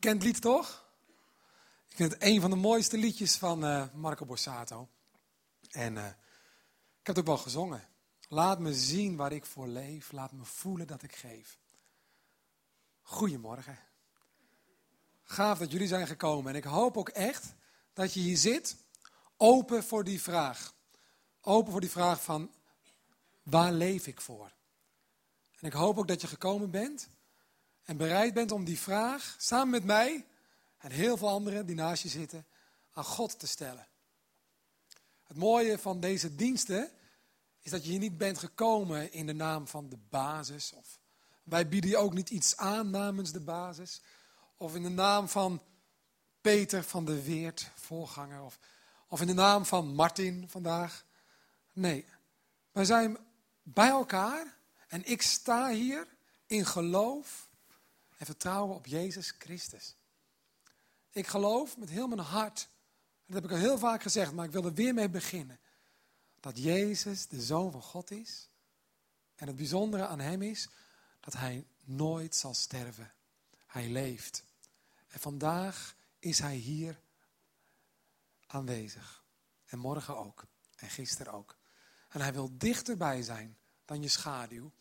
Bekend lied toch? Ik vind het een van de mooiste liedjes van uh, Marco Borsato. En uh, ik heb het ook wel gezongen. Laat me zien waar ik voor leef. Laat me voelen dat ik geef. Goedemorgen. Gaaf dat jullie zijn gekomen. En ik hoop ook echt dat je hier zit, open voor die vraag. Open voor die vraag van, waar leef ik voor? En ik hoop ook dat je gekomen bent en bereid bent om die vraag samen met mij en heel veel anderen die naast je zitten aan God te stellen. Het mooie van deze diensten is dat je hier niet bent gekomen in de naam van de basis. Of wij bieden je ook niet iets aan namens de basis. Of in de naam van Peter van de Weert, voorganger. Of, of in de naam van Martin vandaag. Nee, wij zijn bij elkaar en ik sta hier in geloof en vertrouwen op Jezus Christus. Ik geloof met heel mijn hart, dat heb ik al heel vaak gezegd, maar ik wil er weer mee beginnen. Dat Jezus de Zoon van God is. En het bijzondere aan Hem is dat Hij nooit zal sterven. Hij leeft. En vandaag is Hij hier aanwezig. En morgen ook. En gisteren ook. En Hij wil dichterbij zijn dan je schaduw.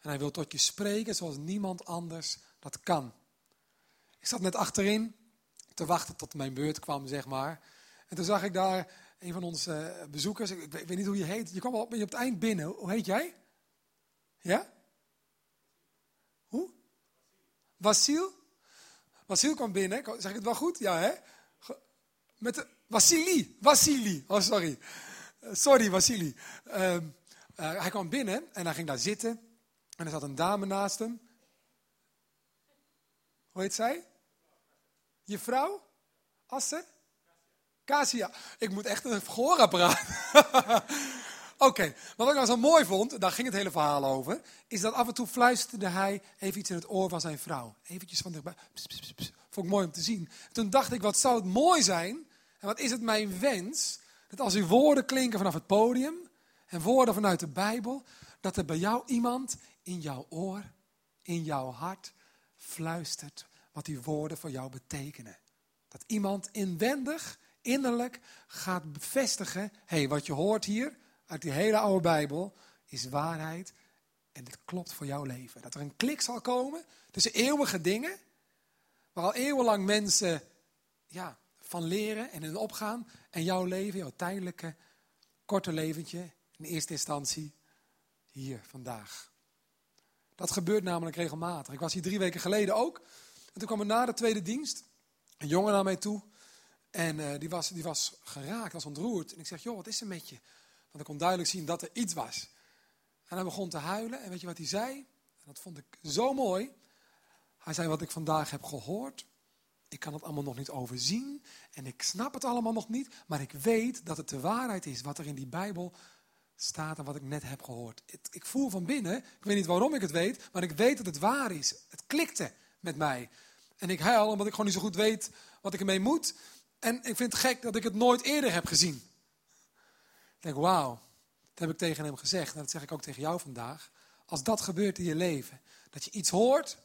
En Hij wil tot je spreken zoals niemand anders dat kan. Ik zat net achterin te wachten tot mijn beurt kwam, zeg maar. En toen zag ik daar een van onze eh, bezoekers, ik weet, niet hoe je heet, je kwam al op, op het eind binnen. Hoe heet jij? Ja? Hoe? Wasil? Wasil kwam binnen, zeg ik het wel goed? Ja, hè? Met de, Wassili, Wassili, oh sorry. Eh, sorry, Wassili. Uh, hij kwam binnen en hij ging daar zitten. En er zat een dame naast hem. Hoe heet zij? Je vrouw? Asser? Casia. Ik moet echt een gehoorapparaat. Oké, wat ik nou zo mooi vond, daar ging het hele verhaal over, is dat af en toe fluisterde hij even iets in het oor van zijn vrouw. Eventjes van dichtbij. Vond ik mooi om te zien. Toen dacht ik, wat zou het mooi zijn, en wat is het mijn wens, dat als uw woorden klinken vanaf het podium, en woorden vanuit de Bijbel, dat er bij jou iemand in jouw oor, in jouw hart, fluistert wat die woorden voor jou betekenen. Dat iemand inwendig, innerlijk gaat bevestigen, hey, wat je hoort hier uit die hele oude Bijbel is waarheid en dit klopt voor jouw leven. Dat er een klik zal komen tussen eeuwige dingen, waar al eeuwenlang mensen ja, van leren en in opgaan, en jouw leven, jouw tijdelijke, korte leventje, in eerste instantie hier vandaag. Dat gebeurt namelijk regelmatig. Ik was hier drie weken geleden ook. En toen kwam er na de tweede dienst een jongen naar mij toe. En uh, die, was, die was geraakt, was ontroerd. En ik zeg, joh, wat is er met je? Want ik kon duidelijk zien dat er iets was. En hij begon te huilen. En weet je wat hij zei? En dat vond ik zo mooi. Hij zei, wat ik vandaag heb gehoord, ik kan het allemaal nog niet overzien. En ik snap het allemaal nog niet. Maar ik weet dat het de waarheid is wat er in die Bijbel staat en wat ik net heb gehoord. ik voel van binnen, ik weet niet waarom ik het weet, maar ik weet dat het waar is. Het klikte met mij. En ik huil omdat ik gewoon niet zo goed weet wat ik ermee moet. En ik vind het gek dat ik het nooit eerder heb gezien. Ik denk, wauw, dat heb ik tegen hem gezegd. En dat zeg ik ook tegen jou vandaag. Als dat gebeurt in je leven, dat je iets hoort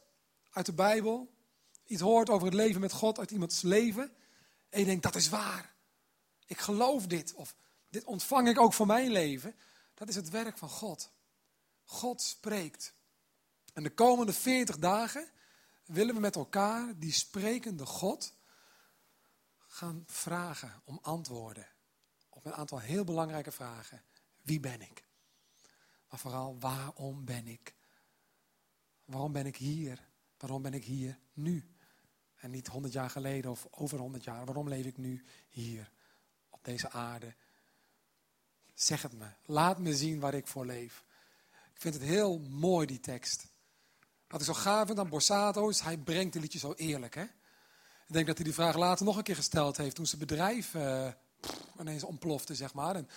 uit de Bijbel, iets hoort over het leven met God uit iemands leven, en je denkt, dat is waar. Ik geloof dit, of dit ontvang ik ook voor mijn leven. Dat is het werk van God. God spreekt. En de komende 40 dagen willen we met elkaar die sprekende God gaan vragen om antwoorden op een aantal heel belangrijke vragen. Wie ben ik? Maar vooral, waarom ben ik? Waarom ben ik hier? Waarom ben ik hier nu? En niet honderd jaar geleden of over honderd jaar. Waarom leef ik nu hier op deze aarde? Zeg het me. Laat me zien waar ik voor leef. Ik vind het heel mooi, die tekst. Wat ik zo gaaf vind aan Borsato is, hij brengt de liedje zo eerlijk. Hè? Ik denk dat hij die vraag later nog een keer gesteld heeft toen zijn bedrijf uh, ineens ontplofte, zeg maar. En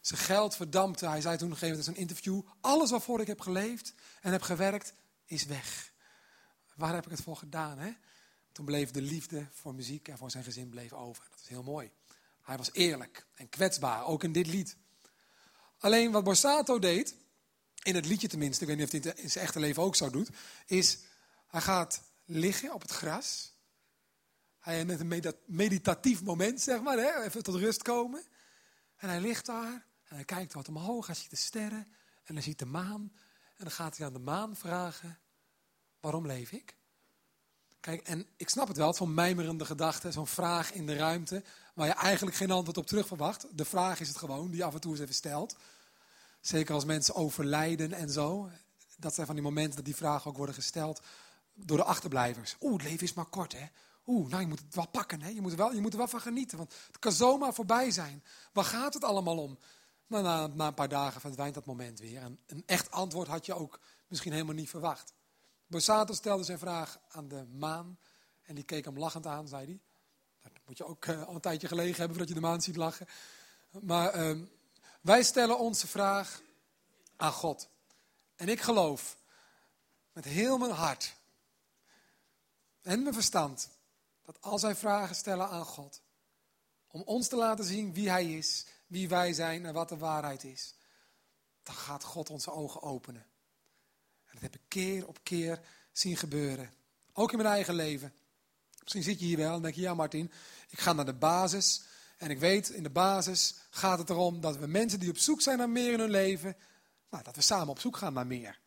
zijn geld verdampte. Hij zei toen nog even in zijn interview, alles waarvoor ik heb geleefd en heb gewerkt, is weg. Waar heb ik het voor gedaan? Hè? Toen bleef de liefde voor muziek en voor zijn gezin bleef over. Dat is heel mooi. Hij was eerlijk en kwetsbaar, ook in dit lied. Alleen wat Borsato deed, in het liedje tenminste, ik weet niet of hij het in zijn echte leven ook zo doet, is hij gaat liggen op het gras Hij net een meditatief moment, zeg maar, hè? even tot rust komen. En hij ligt daar en hij kijkt wat omhoog, hij ziet de sterren en hij ziet de maan. En dan gaat hij aan de maan vragen, waarom leef ik? Kijk, en ik snap het wel, zo'n mijmerende gedachte, zo'n vraag in de ruimte, waar je eigenlijk geen antwoord op terug verwacht. De vraag is het gewoon, die af en toe eens even stelt. Zeker als mensen overlijden en zo. Dat zijn van die momenten dat die vragen ook worden gesteld door de achterblijvers. Oeh, het leven is maar kort, hè. Oeh, nou, je moet het wel pakken, hè. Je moet, er wel, je moet er wel van genieten, want het kan zomaar voorbij zijn. Waar gaat het allemaal om? Nou, na, na een paar dagen verdwijnt dat moment weer. En een echt antwoord had je ook misschien helemaal niet verwacht. Borsato stelde zijn vraag aan de maan. En die keek hem lachend aan, zei hij. Dat moet je ook uh, al een tijdje gelegen hebben voordat je de maan ziet lachen. Maar uh, wij stellen onze vraag aan God. En ik geloof met heel mijn hart en mijn verstand dat als wij vragen stellen aan God, om ons te laten zien wie Hij is, wie wij zijn en wat de waarheid is, dan gaat God onze ogen openen. Dat heb ik keer op keer zien gebeuren. Ook in mijn eigen leven. Misschien zit je hier wel en denk je, ja Martin, ik ga naar de basis. En ik weet, in de basis gaat het erom dat we mensen die op zoek zijn naar meer in hun leven, nou, dat we samen op zoek gaan naar meer.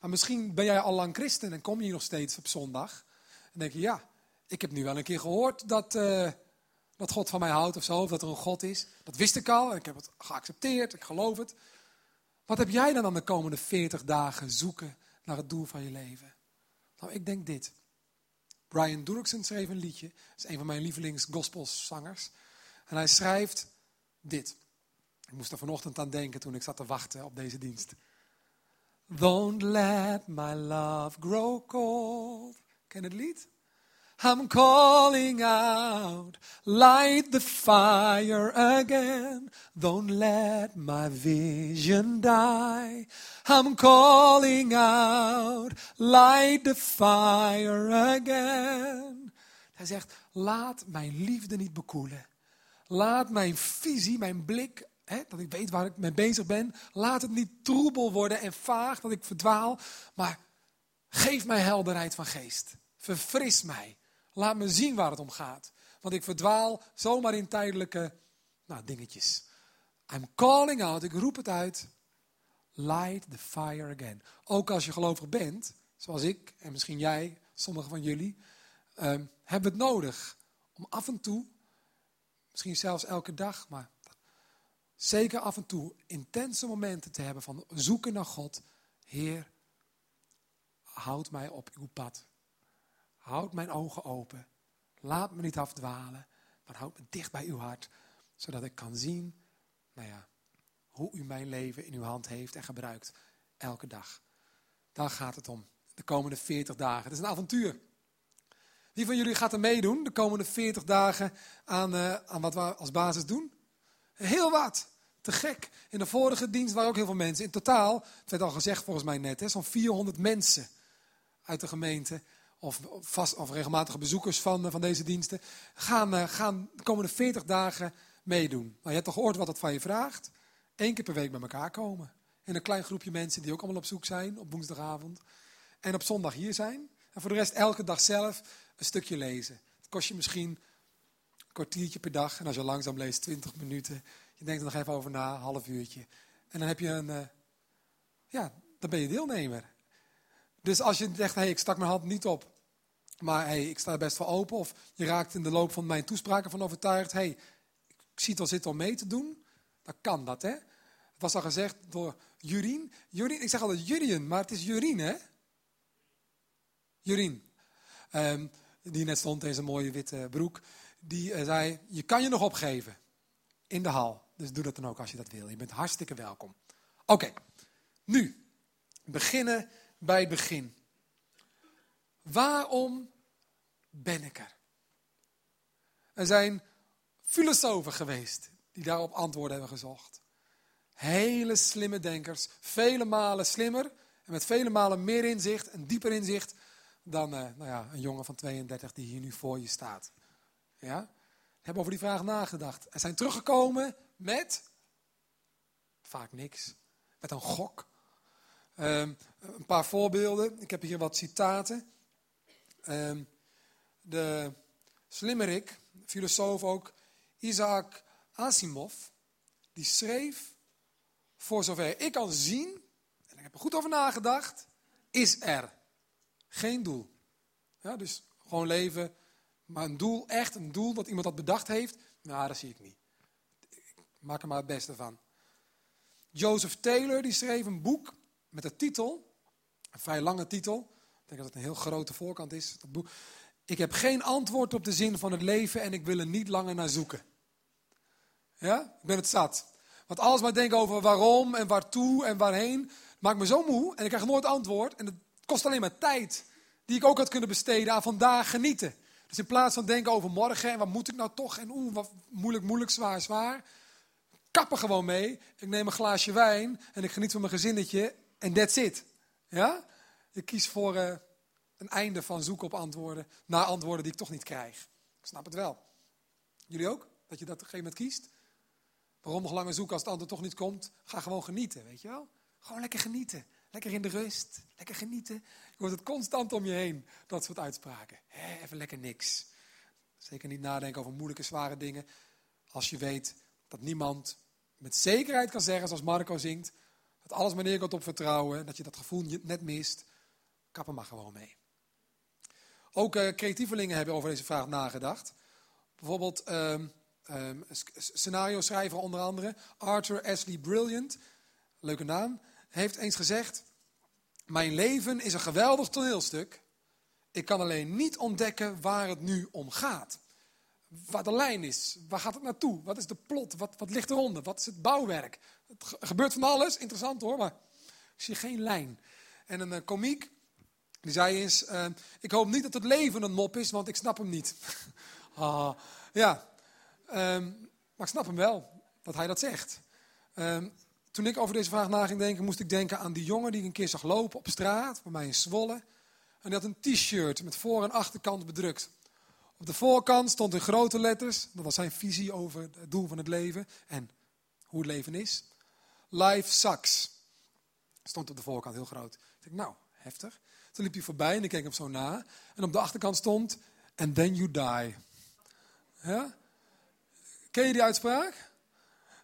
Maar misschien ben jij al lang christen en kom je nog steeds op zondag. En denk je, ja, ik heb nu wel een keer gehoord dat, uh, dat God van mij houdt of zo, of dat er een God is. Dat wist ik al en ik heb het geaccepteerd, ik geloof het. Wat heb jij dan aan de komende 40 dagen zoeken naar het doel van je leven? Nou, ik denk dit. Brian Durksen schreef een liedje. Dat is een van mijn lievelings gospelzangers. En hij schrijft dit. Ik moest er vanochtend aan denken toen ik zat te wachten op deze dienst. Don't let my love grow cold. Ken het lied? I'm calling out, light the fire again. Don't let my vision die. I'm calling out, light the fire again. Hij zegt, laat mijn liefde niet bekoelen. Laat mijn visie, mijn blik, hè, dat ik weet waar ik mee bezig ben, laat het niet troebel worden en vaag, dat ik verdwaal. Maar geef mij helderheid van geest. Verfris mij. Laat me zien waar het om gaat. Want ik verdwaal zomaar in tijdelijke nou, dingetjes. I'm calling out, ik roep het uit. Light the fire again. Ook als je gelovig bent, zoals ik en misschien jij, sommigen van jullie, um, hebben het nodig om af en toe, misschien zelfs elke dag, maar zeker af en toe intense momenten te hebben van zoeken naar God. Heer, houd mij op uw pad. Houd mijn ogen open. Laat me niet afdwalen, maar houd me dicht bij uw hart, zodat ik kan zien, nou ja, hoe u mijn leven in uw hand heeft en gebruikt elke dag. Daar gaat het om. De komende 40 dagen. Het is een avontuur. Wie van jullie gaat er meedoen de komende 40 dagen aan, uh, aan wat we als basis doen? Heel wat. Te gek. In de vorige dienst waren ook heel veel mensen. In totaal, het werd al gezegd volgens mij net, zo'n 400 mensen uit de gemeente of, vast, of regelmatige bezoekers van, eh, van deze diensten, gaan, uh, gaan de komende 40 dagen meedoen. Nou, je hebt toch gehoord wat het van je vraagt? Eén keer per week bij elkaar komen. In een klein groepje mensen die ook allemaal op zoek zijn op woensdagavond. En op zondag hier zijn. En voor de rest elke dag zelf een stukje lezen. Het kost je misschien een kwartiertje per dag. En als je langzaam leest, 20 minuten. Je denkt er nog even over na, een half uurtje. En dan heb je een, uh, ja, dan ben je deelnemer. Dus als je zegt, hey, ik stak mijn hand niet op, maar hey, ik sta er best wel open. Of je raakt in de loop van mijn toespraken van overtuigd, hey, ik zie het al zitten om mee te doen. Dan kan dat, hè. Het was al gezegd door Jurien. Jurien ik zeg altijd Jurien, maar het is Jurien, hè. Jurien. Um, die net stond in zijn mooie witte broek. Die uh, zei, je kan je nog opgeven. In de hal. Dus doe dat dan ook als je dat wil. Je bent hartstikke welkom. Oké, nu beginnen bij begin. Waarom ben ik er? Er zijn filosofen geweest die daarop antwoorden hebben gezocht. Hele slimme denkers, vele malen slimmer en met vele malen meer inzicht en dieper inzicht dan uh, nou ja, een jongen van 32 die hier nu voor je staat. Ja? Hebben over die vraag nagedacht. En zijn teruggekomen met vaak niks. Met een gok. Um, een paar voorbeelden. Ik heb hier wat citaten. Um, de slimmerik, filosoof ook, Isaac Asimov, die schreef, voor zover ik kan zien, en ik heb er goed over nagedacht, is er geen doel. Ja, dus gewoon leven, maar een doel, echt een doel dat iemand dat bedacht heeft, nou, dat zie ik niet. Ik maak er maar het beste van. Joseph Taylor die schreef een boek met de titel, een vrij lange titel, ik denk dat het een heel grote voorkant is. Boek. Ik heb geen antwoord op de zin van het leven en ik wil er niet langer naar zoeken. Ja, ik ben het zat. Want alles maar denken over waarom en waartoe en waarheen, maakt me zo moe en ik krijg nooit antwoord. En het kost alleen maar tijd die ik ook had kunnen besteden aan vandaag genieten. Dus in plaats van denken over morgen en wat moet ik nou toch en oeh, wat moeilijk, moeilijk, zwaar, zwaar. Kappen gewoon mee. Ik neem een glaasje wijn en ik geniet van mijn gezinnetje en that's it. Ja? Ik kies voor uh, een einde van zoeken op antwoorden, naar antwoorden die ik toch niet krijg. Ik snap het wel. Jullie ook? Dat je dat op een gegeven moment kiest? Waarom nog langer zoeken als het antwoord toch niet komt? Ga gewoon genieten, weet je wel? Gewoon lekker genieten. Lekker in de rust. Lekker genieten. Je hoort het constant om je heen, dat soort uitspraken. even lekker niks. Zeker niet nadenken over moeilijke, zware dingen. Als je weet dat niemand met zekerheid kan zeggen, zoals Marco zingt, dat alles maar neer komt op vertrouwen, dat je dat gevoel net mist, kap er maar gewoon mee. Ook uh, creatievelingen hebben over deze vraag nagedacht. Bijvoorbeeld um, um, scenario schrijver onder andere, Arthur Ashley Brilliant, leuke naam, heeft eens gezegd, mijn leven is een geweldig toneelstuk. Ik kan alleen niet ontdekken waar het nu om gaat. Waar de lijn is. Waar gaat het naartoe? Wat is de plot? Wat, wat ligt eronder? Wat is het bouwwerk? Het gebeurt van alles. Interessant hoor, maar ik zie geen lijn. En een uh, komiek, die zei eens, uh, ik hoop niet dat het leven een mop is, want ik snap hem niet. ah, ja, um, maar ik snap hem wel, dat hij dat zegt. Um, toen ik over deze vraag na ging denken, moest ik denken aan die jongen die ik een keer zag lopen op straat, bij mij in Zwolle. En die had een t-shirt met voor- en achterkant bedrukt. Op de voorkant stond in grote letters, dat was zijn visie over het doel van het leven en hoe het leven is. Life sucks. Stond op de voorkant heel groot. Ik dacht, nou, heftig. Toen liep hij voorbij en ik keek hem zo na. En op de achterkant stond, and then you die. Ja? Ken je die uitspraak?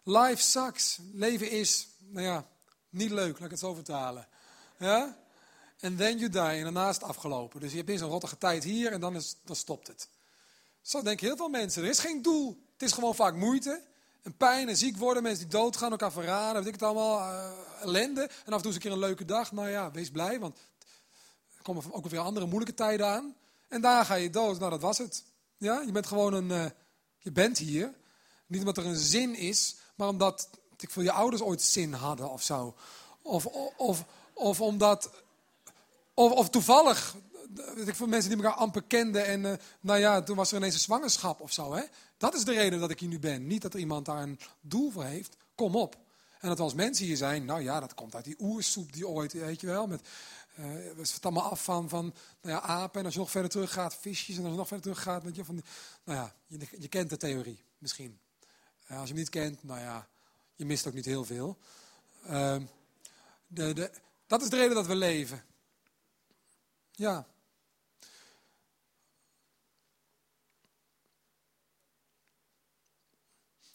Life sucks. Leven is, nou ja, niet leuk, laat ik het zo vertalen. Ja? And then you die. En daarna is het afgelopen. Dus je hebt eens een rottige tijd hier en dan, is, dan stopt het. Zo denken heel veel mensen. Er is geen doel. Het is gewoon vaak moeite. En pijn en ziek worden. Mensen die doodgaan, elkaar verraden. Weet ik het allemaal. Uh, ellende. En af en toe is een keer een leuke dag. Nou ja, wees blij. Want er komen ook weer andere moeilijke tijden aan. En daar ga je dood. Nou, dat was het. Ja, je bent gewoon een... Uh, je bent hier. Niet omdat er een zin is maar omdat ik voor je ouders ooit zin hadden of zo. Of, of, of omdat, of, of toevallig, weet ik voor mensen die elkaar amper kenden en uh, nou ja, toen was er ineens een zwangerschap of zo. Hè? Dat is de reden dat ik hier nu ben. Niet dat er iemand daar een doel voor heeft. Kom op. En dat als mensen hier zijn, nou ja, dat komt uit die oersoep die ooit, weet je wel, met, uh, we allemaal af van, van nou ja, apen. En als je nog verder terug gaat, visjes. En als je nog verder terug gaat, met je, van nou ja, je, kent de theorie misschien. Uh, als je hem niet kent, nou ja, je mist ook niet heel veel. Uh, de, de, dat is de reden dat we leven. Ja.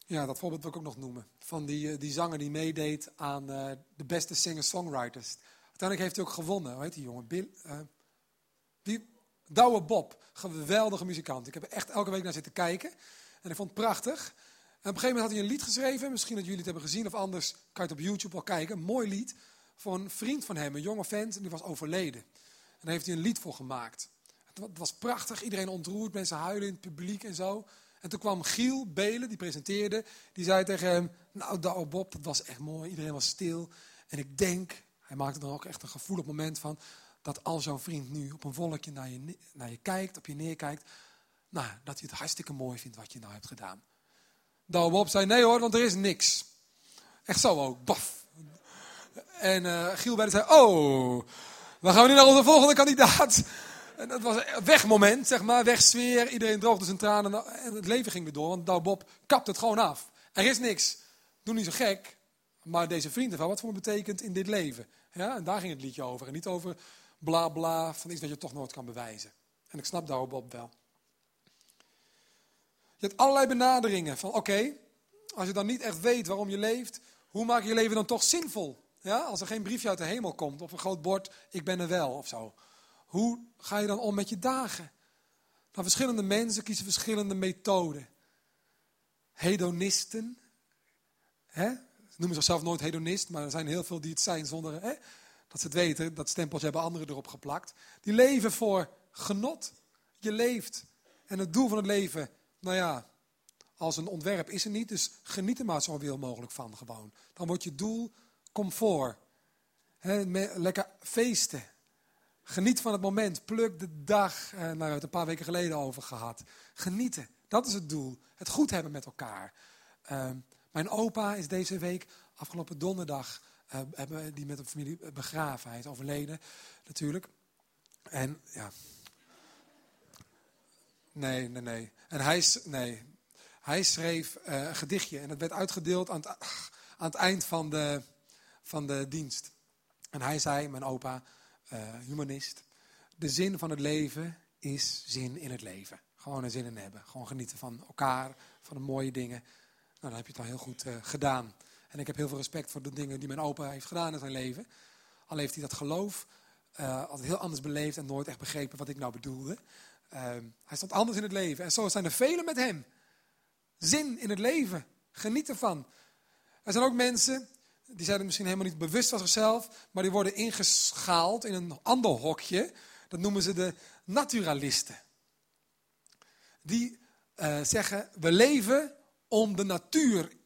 Ja, dat voorbeeld wil ik ook nog noemen. Van die, eh, die zanger die meedeed aan uh, de beste singer-songwriters. Uiteindelijk heeft hij ook gewonnen. Hoe heet die jongen? Bill, uh, die, Douwe Bob. Geweldige muzikant. Ik heb er echt elke week naar zitten kijken. En ik vond het prachtig. En op een gegeven moment had hij een lied geschreven. Misschien dat jullie het hebben gezien of anders kan je het op YouTube wel kijken. Een mooi lied voor een vriend van hem, een jonge vent. En die was overleden. En daar heeft hij een lied voor gemaakt. Het was prachtig. Iedereen ontroerd. Mensen huilen in het publiek en zo. En toen kwam Giel Belen, die presenteerde. Die zei tegen hem, nou Douwe Bob, dat was echt mooi. Iedereen was stil. En ik denk, hij maakte er ook echt een gevoelig moment van... dat als jouw vriend nu op een wolkje naar je, naar je kijkt, op je neerkijkt... nou, dat hij het hartstikke mooi vindt wat je nou hebt gedaan. Douwe Bob zei, nee hoor, want er is niks. Echt zo ook, baf. En uh, Giel Bellen zei, oh, dan gaan we nu naar onze volgende kandidaat. En dat was een wegmoment, zeg maar, wegsfeer. Iedereen droogde zijn tranen en het leven ging weer door. Want Douwe Bob kapt het gewoon af. Er is niks. Doe niet zo gek. Maar deze vrienden van wat voor me betekent in dit leven. Ja, en daar ging het liedje over. En niet over bla bla van iets wat je toch nooit kan bewijzen. En ik snap Douwe Bob wel. Je hebt allerlei benaderingen van oké, als je dan niet echt weet waarom je leeft, hoe maak je je leven dan toch zinvol? Ja, als er geen briefje uit de hemel komt of een groot bord, ik ben er wel of zo. Hoe ga je dan om met je dagen? Nou, verschillende mensen kiezen verschillende methoden. Hedonisten, hè? ze noemen zichzelf nooit hedonist, maar er zijn heel veel die het zijn zonder hè? dat ze het weten. Dat stempeltje hebben anderen erop geplakt. Die leven voor genot. Je leeft. En het doel van het leven, nou ja, als een ontwerp is er niet, dus geniet er maar zo veel mogelijk van gewoon. Dan wordt je doel comfort. Lekker feesten. Geniet van het moment. Pluk de dag. Eh, nou, we hebben het een paar weken geleden over gehad. Genieten. Dat is het doel. Het goed hebben met elkaar. Uh, mijn opa is deze week, afgelopen donderdag, uh, hebben die met een familie begraven. Hij is overleden, natuurlijk. En ja. Nee, nee, nee. En hij, nee. hij schreef uh, een gedichtje en dat werd uitgedeeld aan het, aan het eind van de, van de dienst. En hij zei, mijn opa, uh, humanist, de zin van het leven is zin in het leven. Gewoon een zin in hebben. Gewoon genieten van elkaar, van de mooie dingen. Nou, dan heb je het al heel goed uh, gedaan. En ik heb heel veel respect voor de dingen die mijn opa heeft gedaan in zijn leven. Al heeft hij dat geloof uh, altijd heel anders beleefd en nooit echt begrepen wat ik nou bedoelde. Uh, hij stond anders in het leven. En zo zijn er velen met hem. Zin in het leven. Geniet ervan. Er zijn ook mensen die zijn er misschien helemaal niet bewust van zichzelf, maar die worden ingeschaald in een ander hokje. Dat noemen ze de naturalisten. Die uh, zeggen, we leven om de natuur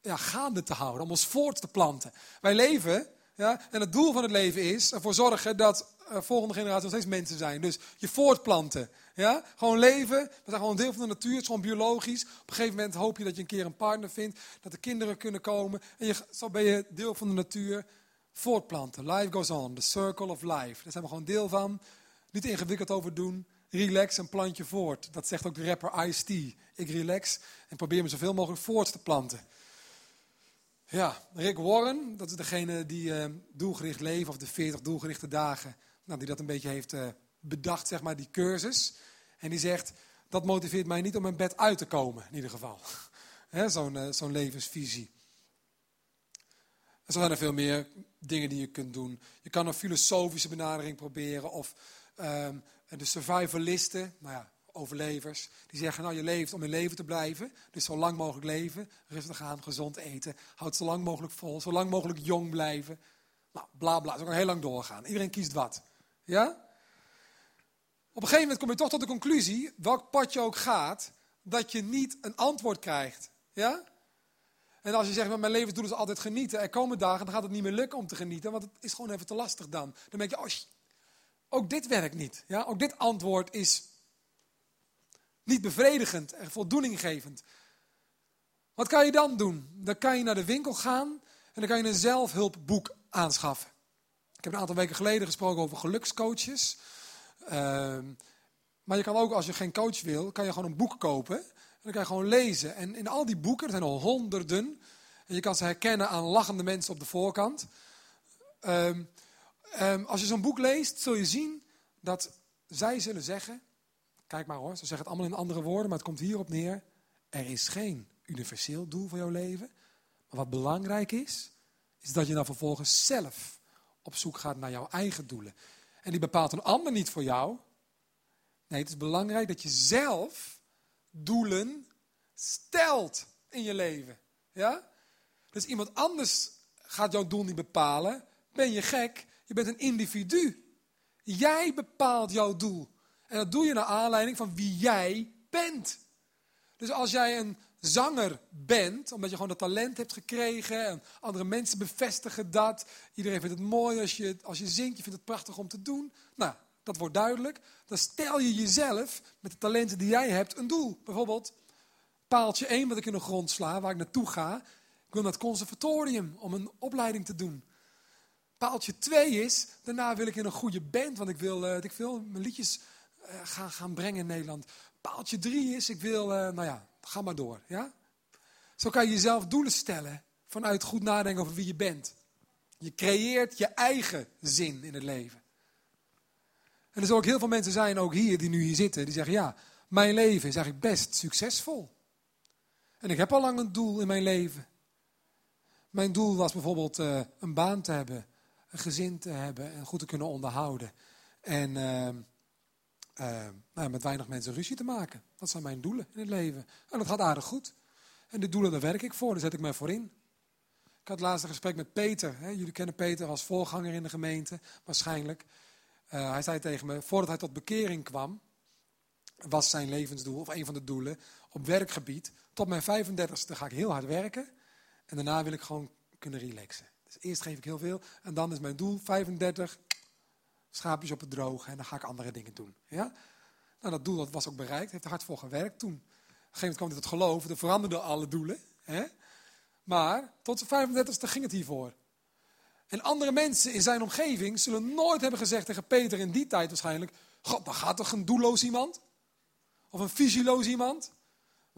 ja, gaande te houden, om ons voort te planten. Wij leven, ja, en het doel van het leven is ervoor zorgen dat volgende generatie nog steeds mensen zijn. Dus je voortplanten. Ja? Gewoon leven. We zijn gewoon deel van de natuur. Het is gewoon biologisch. Op een gegeven moment hoop je dat je een keer een partner vindt. Dat er kinderen kunnen komen. En je, zo ben je deel van de natuur. Voortplanten. Life goes on. The circle of life. Daar zijn we gewoon deel van. Niet ingewikkeld over doen. Relax en plant je voort. Dat zegt ook de rapper Ice-T. Ik relax en probeer me zoveel mogelijk voort te planten. Ja, Rick Warren, dat is degene die uh, doelgericht leven, of de 40 doelgerichte dagen, nou, die dat een beetje heeft uh, bedacht, zeg maar, die cursus. En die zegt, dat motiveert mij niet om mijn bed uit te komen, in ieder geval. Zo'n uh, zo'n levensvisie. En zo zijn er veel meer dingen die je kunt doen. Je kan een filosofische benadering proberen, of um, de survivalisten, nou ja, overlevers, die zeggen, nou je leeft om in leven te blijven, dus zo lang mogelijk leven, rustig aan, gezond eten, houd zo lang mogelijk vol, zo lang mogelijk jong blijven. Nou, bla bla, zo kan heel lang doorgaan. Iedereen kiest wat. Ja? Op een gegeven moment kom je toch tot de conclusie, welk pad je ook gaat, dat je niet een antwoord krijgt. Ja? En als je zegt, mijn levensdoel is altijd genieten, er komen dagen, dan gaat het niet meer lukken om te genieten, want het is gewoon even te lastig dan. Dan denk je, oh, ook dit werkt niet. Ja? Ook dit antwoord is niet bevredigend en voldoeninggevend. Wat kan je dan doen? Dan kan je naar de winkel gaan en dan kan je een zelfhulpboek aanschaffen. Ik heb een aantal weken geleden gesproken over gelukscoaches. Uh, maar je kan ook, als je geen coach wil, kan je gewoon een boek kopen. En dan kan je gewoon lezen. En in al die boeken, er zijn al honderden. En je kan ze herkennen aan lachende mensen op de voorkant. Um, um, als je zo'n boek leest, zul je zien dat zij zullen zeggen... Kijk maar hoor, ze zeggen het allemaal in andere woorden, maar het komt hierop neer. Er is geen universeel doel voor jouw leven. Maar wat belangrijk is, is dat je dan vervolgens zelf op zoek gaat naar jouw eigen doelen. En die bepaalt een ander niet voor jou. Nee, het is belangrijk dat je zelf doelen stelt in je leven. Ja? Dus iemand anders gaat jouw doel niet bepalen. Ben je gek? Je bent een individu. Jij bepaalt jouw doel. En dat doe je naar aanleiding van wie jij bent. Dus als jij een zanger bent, omdat je gewoon dat talent hebt gekregen en andere mensen bevestigen dat. Iedereen vindt het mooi als je, als je zingt, je vindt het prachtig om te doen. Nou, dat wordt duidelijk. Dan stel je jezelf met de talenten die jij hebt een doel. Bijvoorbeeld paaltje 1 wat ik in de grond sla, waar ik naartoe ga. Ik wil naar het conservatorium om een opleiding te doen. Paaltje 2 is, daarna wil ik in een goede band, want ik wil, uh, ik wil mijn liedjes uh, gaan, gaan brengen in Nederland. Paaltje 3 is, ik wil, uh, nou ja, Ga maar door. Ja? Zo kan je jezelf doelen stellen vanuit goed nadenken over wie je bent. Je creëert je eigen zin in het leven. En er zullen ook heel veel mensen zijn, ook hier, die nu hier zitten, die zeggen: Ja, Mijn leven is eigenlijk best succesvol. En ik heb al lang een doel in mijn leven. Mijn doel was bijvoorbeeld uh, een baan te hebben, een gezin te hebben en goed te kunnen onderhouden. En uh, uh, nou, met weinig mensen ruzie te maken. Dat zijn mijn doelen in het leven. En dat gaat aardig goed. En de doelen, daar werk ik voor, daar zet ik mij voor in. Ik had laatst een gesprek met Peter. Hè. Jullie kennen Peter als voorganger in de gemeente, waarschijnlijk. Uh, hij zei tegen me, voordat hij tot bekering kwam, was zijn levensdoel, of een van de doelen, op werkgebied. Tot mijn 35ste ga ik heel hard werken. En daarna wil ik gewoon kunnen relaxen. Dus eerst geef ik heel veel. En dan is mijn doel 35, schaapjes op het droge. En dan ga ik andere dingen doen. Ja? Nou, dat doel dat was ook bereikt. Heeft er hard voor gewerkt toen. Op een gegeven moment kwam hij tot geloof. Er veranderden alle doelen. Hè? Maar tot de 35ste ging het hiervoor. En andere mensen in zijn omgeving zullen nooit hebben gezegd tegen Peter in die tijd waarschijnlijk: God, dan gaat toch een doelloos iemand? Of een visieloos iemand?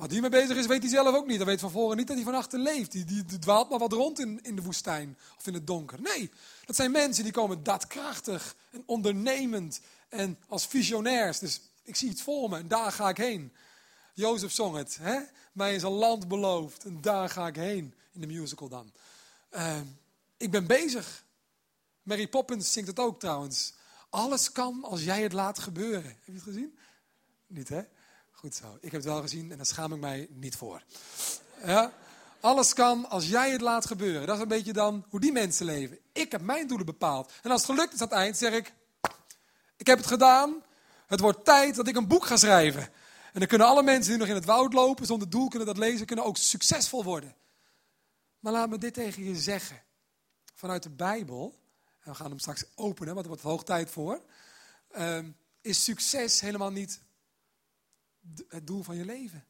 Wat hiermee bezig is, weet hij zelf ook niet. Hij weet van voren niet dat hij van achter leeft. Die, die, die, dwaalt maar wat rond in, in de woestijn of in het donker. Nee, dat zijn mensen die komen daadkrachtig en ondernemend en als visionairs. Dus ik zie iets voor me en daar ga ik heen. Jozef zong het. Hè? Mij is een land beloofd en daar ga ik heen. In de musical dan. Uh, ik ben bezig. Mary Poppins zingt het ook trouwens. Alles kan als jij het laat gebeuren. Heb je het gezien? Niet hè? Goed zo. Ik heb het wel gezien en daar schaam ik mij niet voor. Ja? Alles kan als jij het laat gebeuren. Dat is een beetje dan hoe die mensen leven. Ik heb mijn doelen bepaald. En als het gelukt is aan het eind, zeg ik: Ik heb het gedaan. Het wordt tijd dat ik een boek ga schrijven. En dan kunnen alle mensen die nog in het woud lopen, zonder doel kunnen dat lezen, kunnen ook succesvol worden. Maar laat me dit tegen je zeggen. Vanuit de Bijbel, en we gaan hem straks openen, want er wordt hoog tijd voor, uh, is succes helemaal niet het doel van je leven.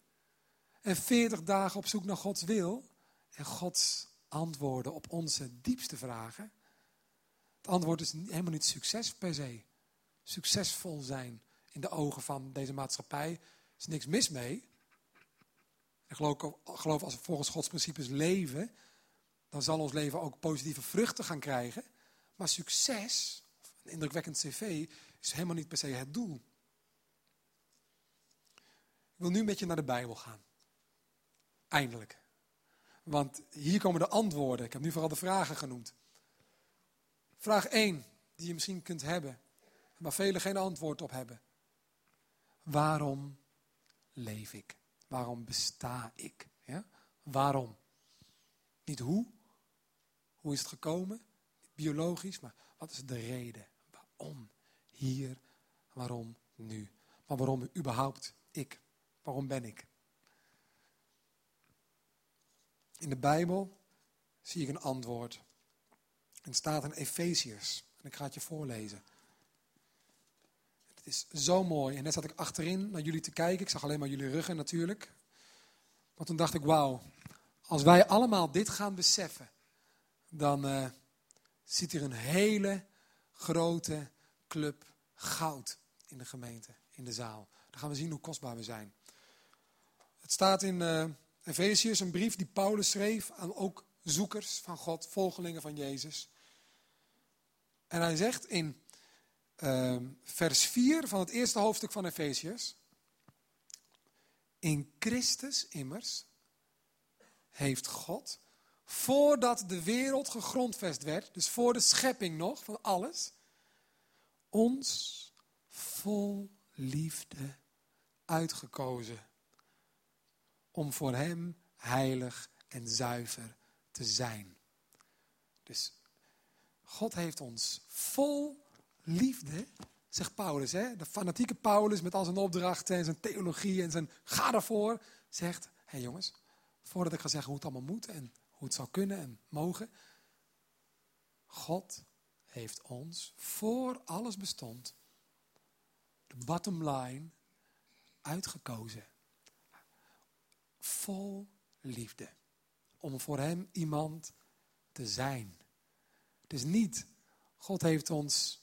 En 40 dagen op zoek naar Gods wil en Gods antwoorden op onze diepste vragen. Het antwoord is helemaal niet succes per se. Succesvol zijn in de ogen van deze maatschappij is niks mis mee. Ik geloof, geloof als we volgens Gods principes leven, dan zal ons leven ook positieve vruchten gaan krijgen. Maar succes, een indrukwekkend cv, is helemaal niet per se het doel. Wil nu met je naar de Bijbel gaan. Eindelijk. Want hier komen de antwoorden. Ik heb nu vooral de vragen genoemd. Vraag 1, die je misschien kunt hebben, maar velen geen antwoord op hebben. Waarom leef ik? Waarom besta ik? Ja? Waarom? Niet hoe. Hoe is het gekomen? Biologisch, maar wat is de reden? Waarom? Hier, waarom nu? Maar waarom überhaupt ik? Waarom ben ik? In de Bijbel zie ik een antwoord. Het staat in Efeziërs. En ik ga het je voorlezen. Het is zo mooi. En net zat ik achterin naar jullie te kijken. Ik zag alleen maar jullie ruggen natuurlijk. Maar toen dacht ik, wauw. Als wij allemaal dit gaan beseffen. Dan uh, zit er een hele grote club goud in de gemeente, in de zaal. Dan gaan we zien hoe kostbaar we zijn. Het staat in uh, Efeziërs, een brief die Paulus schreef aan ook zoekers van God, volgelingen van Jezus. En hij zegt in uh, vers 4 van het eerste hoofdstuk van Efeziërs. In Christus immers heeft God, voordat de wereld gegrondvest werd, dus voor de schepping nog van alles, ons vol liefde uitgekozen om voor Hem heilig en zuiver te zijn. Dus God heeft ons vol liefde, zegt Paulus, hè? de fanatieke Paulus met al zijn opdrachten en zijn theologie en zijn ga ervoor, zegt, hé jongens, voordat ik ga zeggen hoe het allemaal moet en hoe het zou kunnen en mogen, God heeft ons voor alles bestond, de bottom line, uitgekozen vol liefde. Om voor hem iemand te zijn. Het is niet, God heeft ons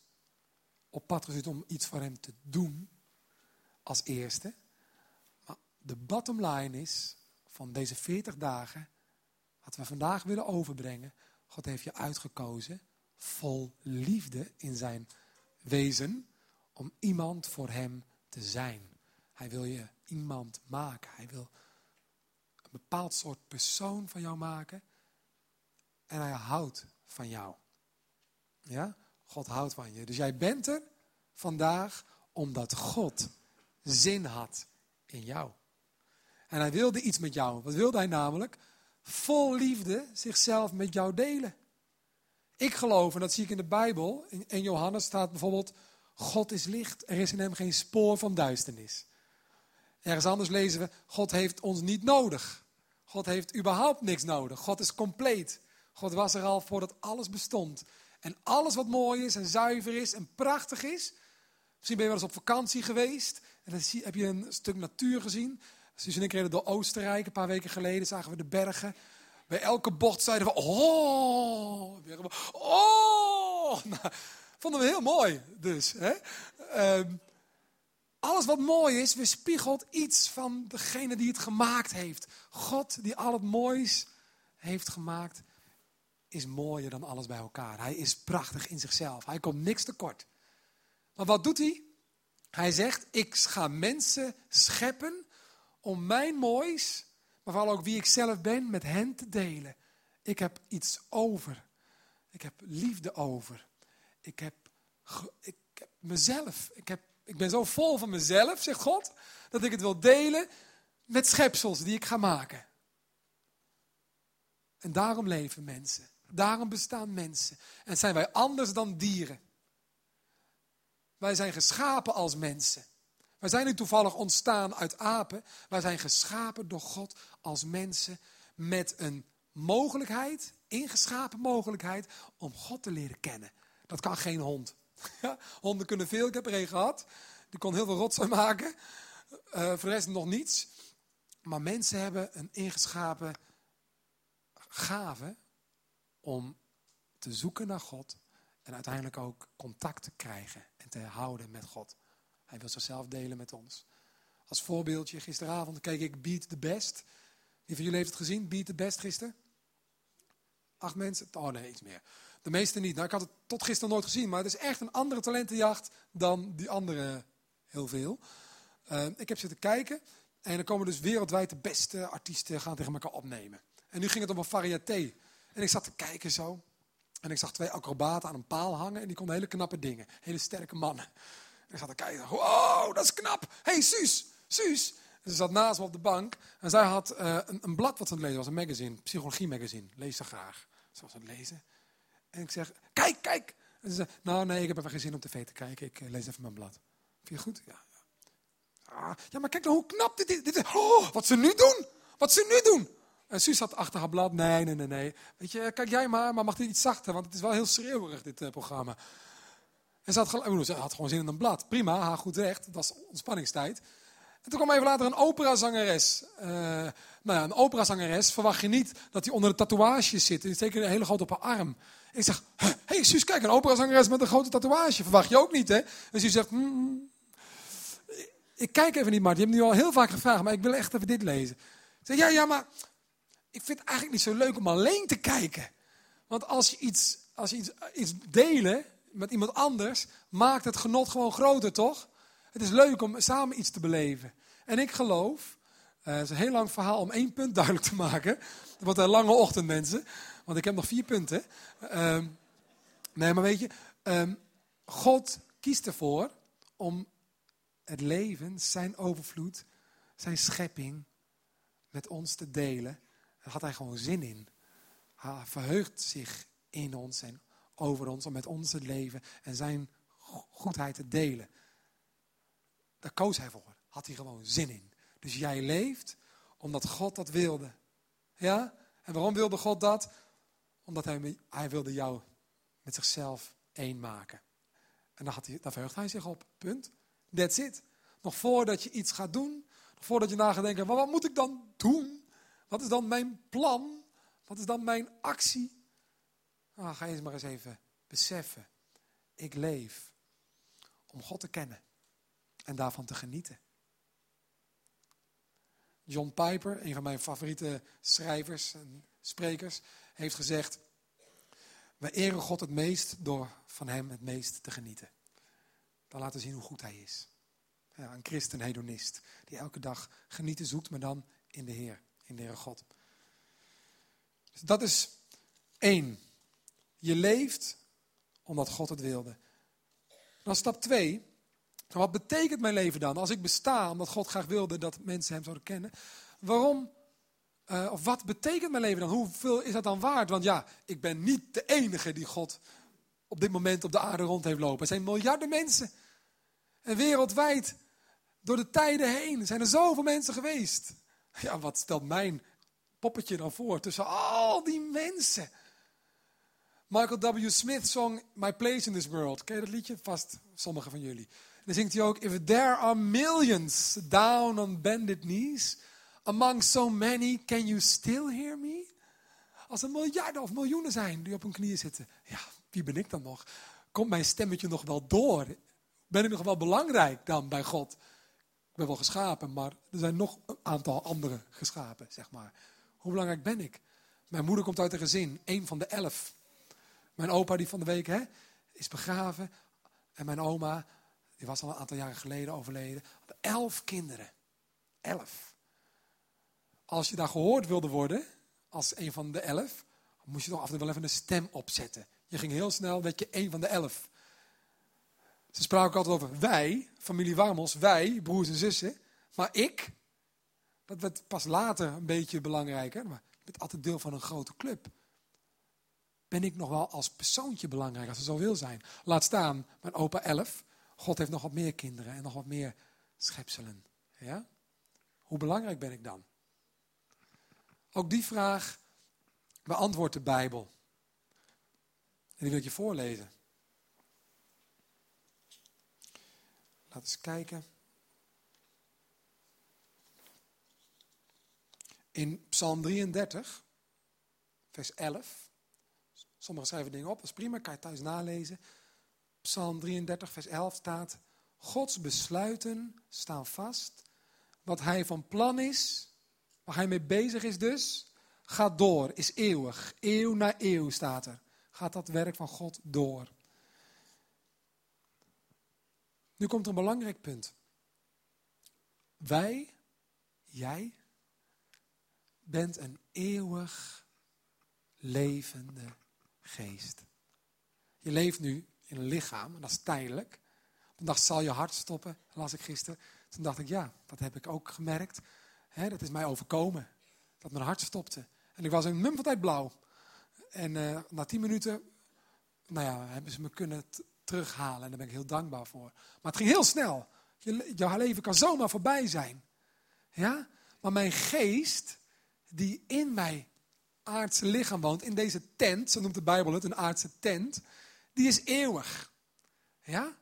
op pad gezet om iets voor hem te doen als eerste. Maar de bottom line is van deze 40 dagen, wat we vandaag willen overbrengen. God heeft je uitgekozen vol liefde in zijn wezen om iemand voor hem te zijn. Hij wil je iemand maken. Hij wil een bepaald soort persoon van jou maken. En hij houdt van jou. Ja? God houdt van je. Dus jij bent er vandaag omdat God zin had in jou. En hij wilde iets met jou. Wat wilde hij namelijk? Vol liefde zichzelf met jou delen. Ik geloof, en dat zie ik in de Bijbel, in, Johannes staat bijvoorbeeld, God is licht, er is in hem geen spoor van duisternis. Ergens anders lezen we, God heeft ons niet nodig. God heeft überhaupt niks nodig. God is compleet. God was er al voordat alles bestond. En alles wat mooi is en zuiver is en prachtig is. Misschien ben je wel eens op vakantie geweest. En dan heb je een stuk natuur gezien. Suus en ik reden door Oostenrijk. Een paar weken geleden zagen we de bergen. Bij elke bocht zeiden we, oh, oh. Nou, vonden we heel mooi dus. Hè? Ehm, alles wat mooi is, weerspiegelt iets van degene die het gemaakt heeft. God die al het moois heeft gemaakt, is mooier dan alles bij elkaar. Hij is prachtig in zichzelf. Hij komt niks tekort. Maar wat doet hij? Hij zegt, ik ga mensen scheppen om mijn moois, maar vooral ook wie ik zelf ben, met hen te delen. Ik heb iets over. Ik heb liefde over. Ik heb, ik heb mezelf. Ik, heb, ik ben zo vol van mezelf, zegt God, dat ik het wil delen met schepsels die ik ga maken. En daarom leven mensen. Daarom bestaan mensen. En zijn wij anders dan dieren. Wij zijn geschapen als mensen. Wij zijn niet toevallig ontstaan uit apen. Wij zijn geschapen door God als mensen met een mogelijkheid, ingeschapen mogelijkheid, om God te leren kennen. Dat kan geen hond. Honden kunnen veel, ik heb er een gehad. Die kon heel veel rotzooi maken. Uh, voor de rest nog niets. Maar mensen hebben een ingeschapen gave om te zoeken naar God en uiteindelijk ook contact te krijgen en te houden met God. Hij wil zichzelf delen met ons. Als voorbeeldje, gisteravond keek ik Beat the Best. Wie van jullie heeft het gezien, Beat the Best gisteren? Acht mensen? Oh nee, iets meer. De meeste niet. Nou, ik had het tot gisteren nooit gezien, maar het is echt een andere talentenjacht dan die andere heel veel. Uh, ik heb zitten kijken en er komen dus wereldwijd de beste artiesten gaan tegen elkaar opnemen. En nu ging het om een variété. En ik zat te kijken zo. En ik zag twee acrobaten aan een paal hangen en die konden hele knappe dingen. Hele sterke mannen. En ik zat te kijken. Wow, dat is knap. Hey, Suus, Suus. Ze zat naast me op de bank. En zij had uh, een, een, blad wat ze aan het lezen was. Een magazine, psychologie magazine. Lees ze graag. Ze was aan het lezen. En ik zeg, kijk, kijk. En ze zei, nou nee, ik heb even geen zin om tv te kijken. Ik uh, lees even mijn blad. Vind je goed? Ja. Ah, ja, maar kijk nou hoe knap dit is. Dit is oh, wat ze nu doen. Wat ze nu doen. En Suus had achter haar blad, nee, nee, nee, nee. Weet je, kijk jij maar, maar mag dit iets zachter, want het is wel heel schreeuwerig, dit uh, programma. En ze had, ze had, gewoon zin in een blad. Prima, haar goed recht, dat was ontspanningstijd. En toen kwam even later een operazangeres. Uh, nou ja, een operazangeres verwacht je niet dat hij onder de tatoeages zit. Die zeker een hele grote op haar arm. Ik zeg, hé hey, Suus, kijk, een operazangeres met een grote tatoeage. Verwacht je ook niet, hè? En Suus zegt, mm, ik kijk even niet, maar Je hebt nu al heel vaak gevraagd, maar ik wil echt even dit lezen. Ik zeg, ja, ja, maar ik vind het eigenlijk niet zo leuk om alleen te kijken. Want als je iets, als je iets, iets delen met iemand anders, maakt het genot gewoon groter, toch? Het is leuk om samen iets te beleven. En ik geloof, uh, het is een heel lang verhaal om één punt duidelijk te maken. Het wordt een lange ochtend, mensen. Want ik heb nog vier punten. Uh, nee, maar weet je, uh, God kiest ervoor om het leven, zijn overvloed, zijn schepping met ons te delen. Daar had hij gewoon zin in. Hij verheugt zich in ons en over ons om met ons te leven en zijn goedheid te delen. Daar koos hij voor. Had hij gewoon zin in. Dus jij leeft omdat God dat wilde. Ja? En waarom wilde God dat? Omdat hij, hij wilde jou met zichzelf één maken. En daar, had hij, hij zich op. Punt. That's it. Nog voordat je iets gaat doen, nog voordat je na gaat denken, wat moet ik dan doen? Wat is dan mijn plan? Wat is dan mijn actie? Nou, ga eens maar eens even beseffen. Ik leef om God te kennen en daarvan te genieten. John Piper, een van mijn favoriete schrijvers en sprekers, heeft gezegd: We eren God het meest door van Hem het meest te genieten. Dan laten zien hoe goed Hij is. Ja, een christen-hedonist. Die elke dag genieten zoekt, maar dan in de Heer, in de Heere God. Dus dat is één. Je leeft omdat God het wilde. Dan stap twee. Wat betekent mijn leven dan? Als ik besta omdat God graag wilde dat mensen hem zouden kennen. Waarom, uh, of wat betekent mijn leven dan? Hoeveel is dat dan waard? Want ja, ik ben niet de enige die God op dit moment op de aarde rond heeft lopen. Er zijn miljarden mensen. En wereldwijd, door de tijden heen, zijn er zoveel mensen geweest. Ja, wat stelt mijn poppetje dan voor tussen al die mensen? Michael W. Smith zong My Place in This World. Ken je dat liedje? Vast sommigen van jullie. Dan zingt hij ook, If there are millions down on bended knees, among so many, can you still hear me? Als er miljarden of miljoenen zijn die op hun knieën zitten, ja, wie ben ik dan nog? Komt mijn stemmetje nog wel door? Ben ik nog wel belangrijk dan bij God? Ik ben wel geschapen, maar er zijn nog een aantal andere geschapen, zeg maar. Hoe belangrijk ben ik? Mijn moeder komt uit een gezin, één van de elf. Mijn opa die van de week hè, is begraven. En mijn oma, die was al een aantal jaren geleden overleden. Elf kinderen. Elf. Als je daar gehoord wilde worden, als een van de elf, moest je toch af en toe wel even een stem opzetten. Je ging heel snel, werd je een van de elf. Ze spraken altijd over wij, familie Warmels, wij, broers en zussen. Maar ik, dat werd pas later een beetje belangrijker. Maar ik ben altijd deel van een grote club. Ben ik nog wel als persoontje belangrijk, als er zo wil zijn. Laat staan, mijn opa elf. God heeft nog wat meer kinderen en nog wat meer schepselen. Ja? Hoe belangrijk ben ik dan? Ook die vraag beantwoordt de Bijbel. En die wil ik je voorlezen. Laten we eens kijken. In Psalm 33, vers 11. Sommigen schrijven dingen op, dat is prima, kan je thuis nalezen. Psalm 33, vers 11 staat: Gods besluiten staan vast. Wat hij van plan is, waar hij mee bezig is dus, gaat door, is eeuwig. Eeuw na eeuw staat er gaat dat werk van God door. Nu komt een belangrijk punt. Wij, jij, bent een eeuwig levende geest. Je leeft nu in een lichaam, en dat is tijdelijk. Op een dag zal je hart stoppen, las ik gisteren. Toen dacht ik, ja, dat heb ik ook gemerkt. dat is mij overkomen, dat mijn hart stopte. En ik was een mum van tijd blauw. En uh, na tien minuten, nou ja, hebben ze me kunnen terughalen. En daar ben ik heel dankbaar voor. Maar het ging heel snel. Je, jouw leven kan zomaar voorbij zijn. Ja? Maar mijn geest, die in mijn aardse lichaam woont, in deze tent, zo noemt de Bijbel het, een aardse tent, die is eeuwig. Ja?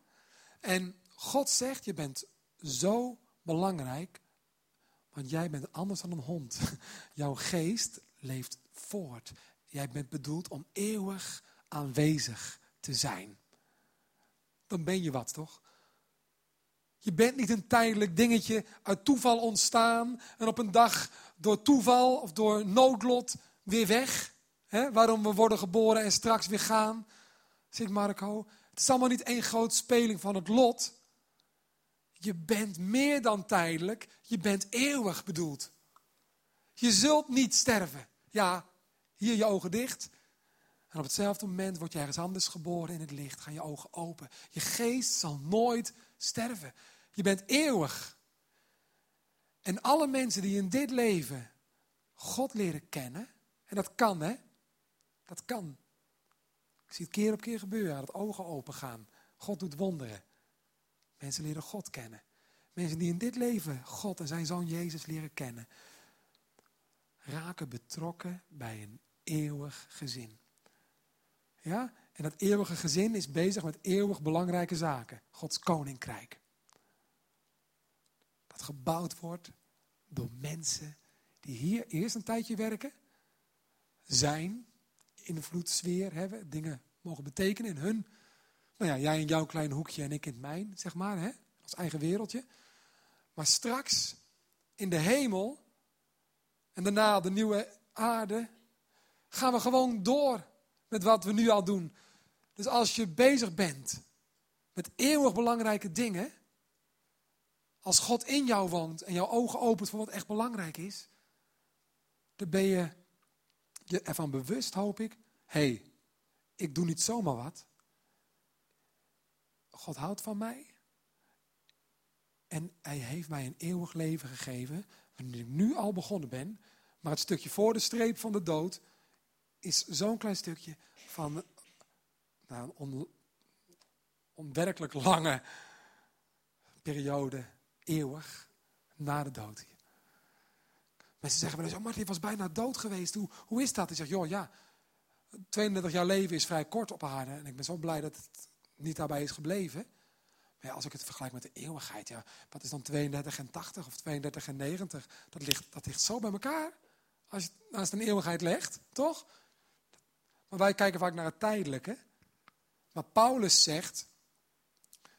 En God zegt, je bent zo belangrijk, want jij bent anders dan een hond. Jouw geest leeft voort. Jij bent bedoeld om eeuwig aanwezig te zijn. Dan ben je wat, toch? Je bent niet een tijdelijk dingetje uit toeval ontstaan en op een dag door toeval of door noodlot weer weg. Waarom we worden geboren en straks weer gaan. Zegt Marco. Het is allemaal niet één groot speling van het lot. Je bent meer dan tijdelijk, je bent eeuwig bedoeld. Je zult niet sterven. Ja, hier je ogen dicht. En op hetzelfde moment word je ergens anders geboren in het licht. Gaan je ogen open. Je geest zal nooit sterven. Je bent eeuwig. En alle mensen die in dit leven God leren kennen. En dat kan, hè? Dat kan. Ik zie het keer op keer gebeuren. Dat ogen open gaan. God doet wonderen. Mensen leren God kennen. Mensen die in dit leven God en zijn zoon Jezus leren kennen. Raken betrokken bij een eeuwig gezin. Ja? En dat eeuwige gezin is bezig met eeuwig belangrijke zaken. Gods koninkrijk. Dat gebouwd wordt door mensen die hier eerst een tijdje werken, zijn, invloedssfeer hebben, dingen mogen betekenen in hun. Nou ja, jij in jouw klein hoekje en ik in het mijn, zeg maar, hè? ons eigen wereldje. Maar straks in de hemel en daarna de nieuwe aarde gaan we gewoon door met wat we nu al doen. Dus als je bezig bent met eeuwig belangrijke dingen, als God in jou woont en jouw ogen opent voor wat echt belangrijk is, dan ben je je ervan bewust, hoop ik. Hey, ik doe niet zomaar wat. God houdt van mij. En hij heeft mij een eeuwig leven gegeven, wanneer ik nu al begonnen ben. Maar het stukje voor de streep van de dood is zo'n klein stukje van nou, een onwerkelijk lange periode, eeuwig, na de dood. Mensen zeggen wel eens, oh Martin was bijna dood geweest, hoe, hoe is dat? Ik zeg, joh ja, 32 jaar leven is vrij kort op aarde en ik ben zo blij dat het niet daarbij is gebleven. Maar als ik het vergelijk met de eeuwigheid, ja, wat is dan 32 en 80 of 32 en 90? Dat ligt, dat ligt zo bij elkaar. Als je het naast een eeuwigheid legt, toch? Maar wij kijken vaak naar het tijdelijke. Maar Paulus zegt,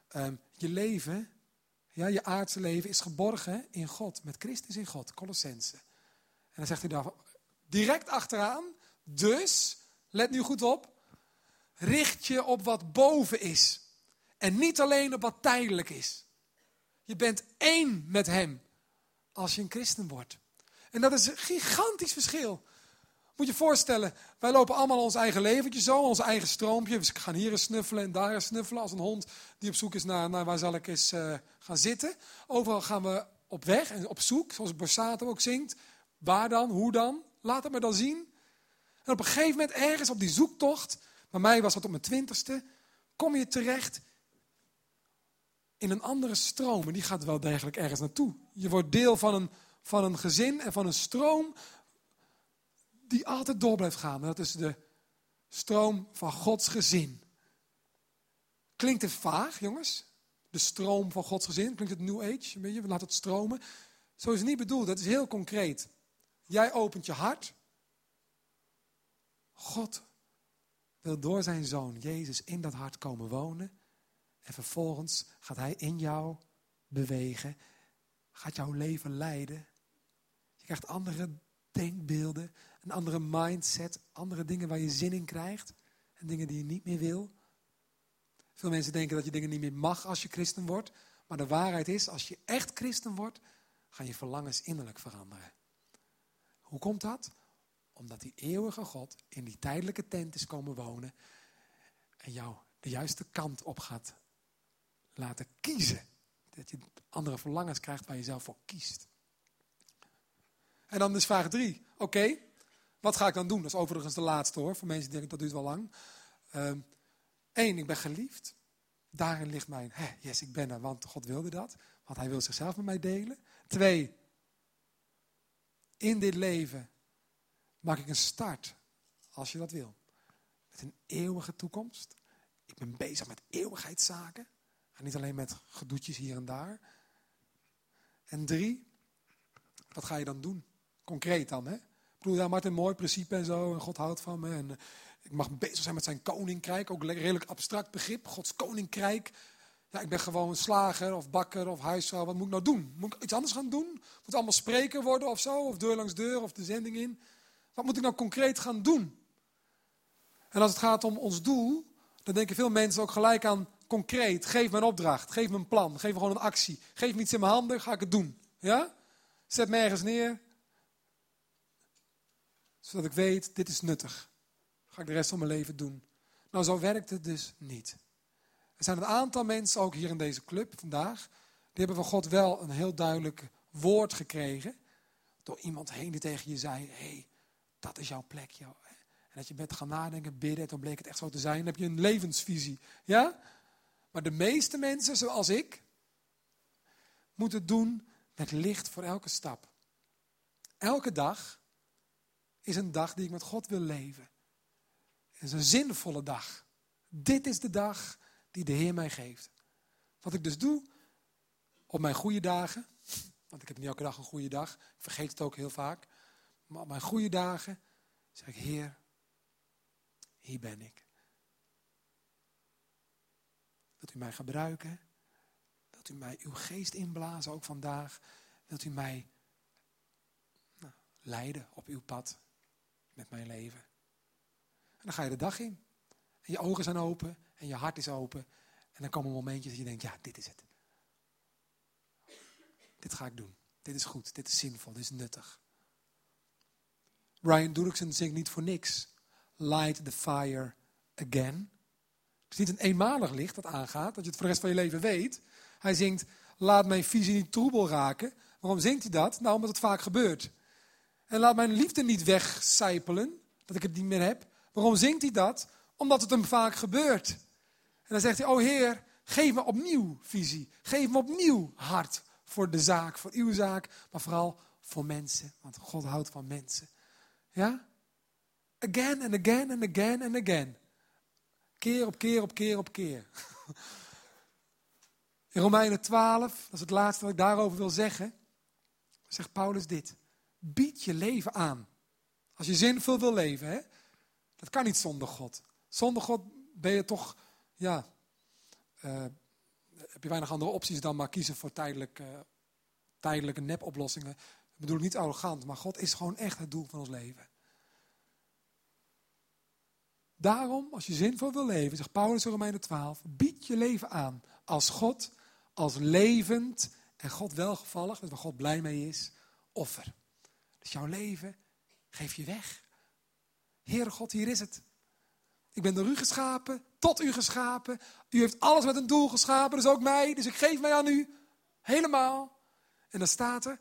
ehm, je leven, ja, je aardse leven is geborgen in God, met Christus in God, Colossense. En dan zegt hij daar direct achteraan, dus, let nu goed op, richt je op wat boven is. En niet alleen op wat tijdelijk is. Je bent één met Hem als je een christen wordt. En dat is een gigantisch verschil. Moet je je voorstellen, wij lopen allemaal ons eigen leventje zo, ons eigen stroompje. We gaan hier eens snuffelen en daar eens snuffelen als een hond die op zoek is naar, naar waar zal ik eens uh, gaan zitten. Overal gaan we op weg en op zoek, zoals Borsato ook zingt. Waar dan? Hoe dan? Laat het me dan zien. En op een gegeven moment ergens op die zoektocht, bij mij was dat op mijn twintigste, kom je terecht in een andere stroom. En die gaat wel degelijk ergens naartoe. Je wordt deel van een, van een gezin en van een stroom die altijd door blijft gaan. dat is de stroom van Gods gezin. Klinkt het vaag, jongens? De stroom van Gods gezin. Klinkt het New Age? Weet je, we laten het stromen. Zo is het niet bedoeld. Dat is heel concreet. Jij opent je hart. God wil door zijn zoon Jezus in dat hart komen wonen. En vervolgens gaat hij in jou bewegen. Gaat jouw leven leiden. Je krijgt andere denkbeelden, een andere mindset, andere dingen waar je zin in krijgt en dingen die je niet meer wil. Veel mensen denken dat je dingen niet meer mag als je christen wordt, maar de waarheid is, als je echt christen wordt, gaan je verlangens innerlijk veranderen. Hoe komt dat? Omdat die eeuwige God in die tijdelijke tent is komen wonen en jou de juiste kant op gaat laten kiezen. Dat je andere verlangens krijgt waar je zelf voor kiest. En dan is vraag drie. Oké, wat ga ik dan doen? Dat is overigens de laatste hoor, voor mensen die denken dat duurt wel lang. Eén, ehm, ik ben geliefd. Daarin ligt mijn, hè, yes, ik ben er, want God wilde dat. Want hij wil zichzelf met mij delen. Twee, in dit leven maak ik een start, als je dat wil. Met een eeuwige toekomst. Ik ben bezig met eeuwigheidszaken. En niet alleen met gedoetjes hier en daar. En drie, wat ga je dan doen? Concreet dan, hè? Ik bedoel, ja, Martin, mooi principe en zo. En God houdt van me. En eh, ik mag bezig zijn met zijn koninkrijk. Ook redelijk abstract begrip. Gods koninkrijk. Ja, ik ben gewoon slager of bakker of huisvrouw. Wat moet ik nou doen? Moet ik iets anders gaan doen? Moet het allemaal spreker worden of zo? Of deur langs deur of de zending in? Wat moet ik nou concreet gaan doen? En als het gaat om ons doel, dan denken veel mensen ook gelijk aan concreet. Geef me een opdracht, geef me een plan, geef me gewoon een actie. Geef me iets in mijn handen, ga ik het doen. Ja? Zet me ergens neer, zodat ik weet, dit is nuttig. Ga ik de rest van mijn leven doen. Nou, zo werkt het dus niet. Er zijn een aantal mensen, ook hier in deze club vandaag, die hebben van God wel een heel duidelijk woord gekregen. Door iemand heen die tegen je zei, hé, hey, dat is jouw plek. Joh. En dat je bent gaan nadenken, bidden, en toen bleek het echt zo te zijn. Dan heb je een levensvisie. Ja? Maar de meeste mensen, zoals ik, moeten doen met licht voor elke stap. Elke dag is een dag die ik met God wil leven. Het is een zinvolle dag. Dit is de dag die de Heer mij geeft. Wat ik dus doe op mijn goede dagen, want ik heb niet elke dag een goede dag, ik vergeet het ook heel vaak, maar op mijn goede dagen zeg ik, Heer, hier ben ik. Wilt u mij gebruiken? Wilt u mij uw geest inblazen, ook vandaag? Wilt u mij nou, leiden op uw pad? met mijn leven. En dan ga je de dag in. En je ogen zijn open en je hart is open. En dan komen momentjes dat je denkt, ja, dit is het. dit ga ik doen. Dit is goed, dit is zinvol, dit is nuttig. Ryan Doerksen zingt niet voor niks. Light the fire again. Het is niet een eenmalig licht dat aangaat, dat je het voor de rest van je leven weet. Hij zingt, laat mijn visie niet troebel raken. Waarom zingt hij dat? Nou, omdat het vaak gebeurt. En laat mijn liefde niet wegcijpelen, dat ik het niet meer heb. Waarom zingt hij dat? Omdat het hem vaak gebeurt. En dan zegt hij, oh Heer, geef me opnieuw visie. Geef me opnieuw hart voor de zaak, voor uw zaak, maar vooral voor mensen. Want God houdt van mensen. Ja? Again and again and again and again. Keer op keer op keer op keer. In Romeinen 12, dat is het laatste wat ik daarover wil zeggen, zegt Paulus dit. Bied je leven aan. Als je zinvol wil leven, hè? dat kan niet zonder God. Zonder God ben je toch, ja, uh, heb je weinig andere opties dan maar kiezen voor tijdelijk, uh, tijdelijke nepoplossingen. Ik bedoel niet arrogant, maar God is gewoon echt het doel van ons leven. Daarom, als je zinvol wil leven, zegt Paulus in Romeinen 12, bied je leven aan als God, als levend en God welgevallig, dat waar God blij mee is, offer. Dus jouw leven geef je weg. Heere God, hier is het. Ik ben door u geschapen, tot u geschapen. U heeft alles met een doel geschapen, dus ook mij. Dus ik geef mij aan u. Helemaal. En dan staat er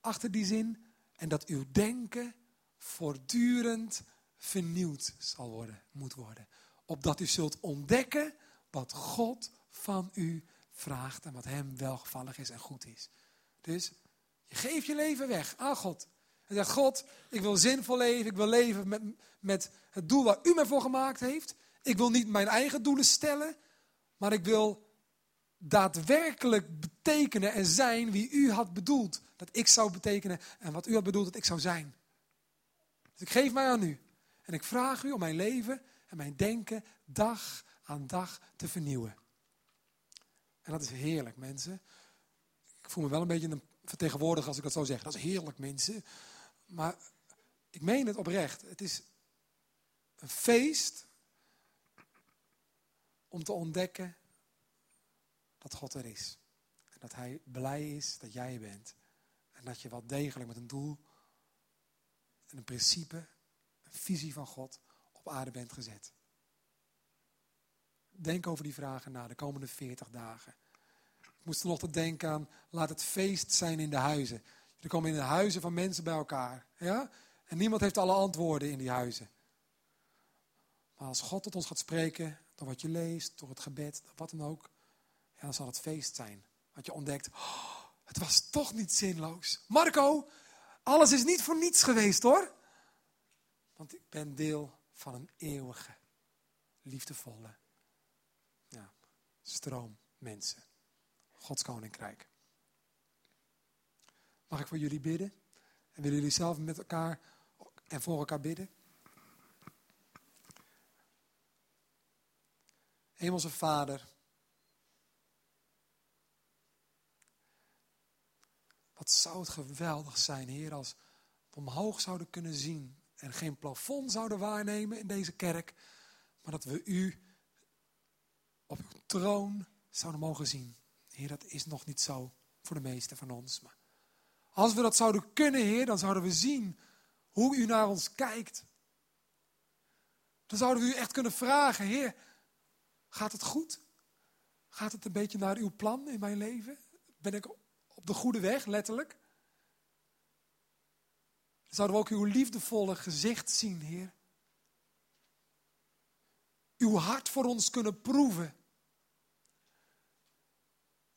achter die zin. En dat uw denken voortdurend vernieuwd zal worden, moet worden. Opdat u zult ontdekken wat God van u vraagt en wat hem welgevallig is en goed is. Dus je geeft je leven weg aan God. En zegt, God, ik wil zinvol leven, ik wil leven met, met het doel waar u mij voor gemaakt heeft. Ik wil niet mijn eigen doelen stellen, maar ik wil daadwerkelijk betekenen en zijn wie u had bedoeld. Dat ik zou betekenen en wat u had bedoeld dat ik zou zijn. Dus ik geef mij aan u. En ik vraag u om mijn leven en mijn denken dag aan dag te vernieuwen. En dat is heerlijk, mensen. Ik voel me wel een beetje een vertegenwoordiger als ik dat zo zeg. Dat is heerlijk, mensen. Maar ik meen het oprecht. Het is een feest om te ontdekken dat God er is. En dat Hij blij is dat jij bent. En dat je wel degelijk met een doel en een principe, een visie van God op aarde bent gezet. Denk over die vragen na de komende 40 dagen. Ik moest nog te denken aan, laat het feest zijn in de huizen. Er komen in de huizen van mensen bij elkaar. Ja? En niemand heeft alle antwoorden in die huizen. Maar als God tot ons gaat spreken, door wat je leest, door het gebed, wat dan ook, ja, dan zal het feest zijn. Want je ontdekt, oh, het was toch niet zinloos. Marco, alles is niet voor niets geweest hoor. Want ik ben deel van een eeuwige, liefdevolle ja, stroom mensen. Gods koninkrijk. Mag ik voor jullie bidden? En willen jullie zelf met elkaar en voor elkaar bidden? Hemelse Vader, wat zou het geweldig zijn, Heer, als we omhoog zouden kunnen zien en geen plafond zouden waarnemen in deze kerk, maar dat we U op uw troon zouden mogen zien. Heer, dat is nog niet zo voor de meesten van ons. Maar als we dat zouden kunnen, Heer, dan zouden we zien hoe u naar ons kijkt. Dan zouden we u echt kunnen vragen, Heer, gaat het goed? Gaat het een beetje naar uw plan in mijn leven? Ben ik op de goede weg, letterlijk? Zouden we ook uw liefdevolle gezicht zien, Heer. Uw hart voor ons kunnen proeven.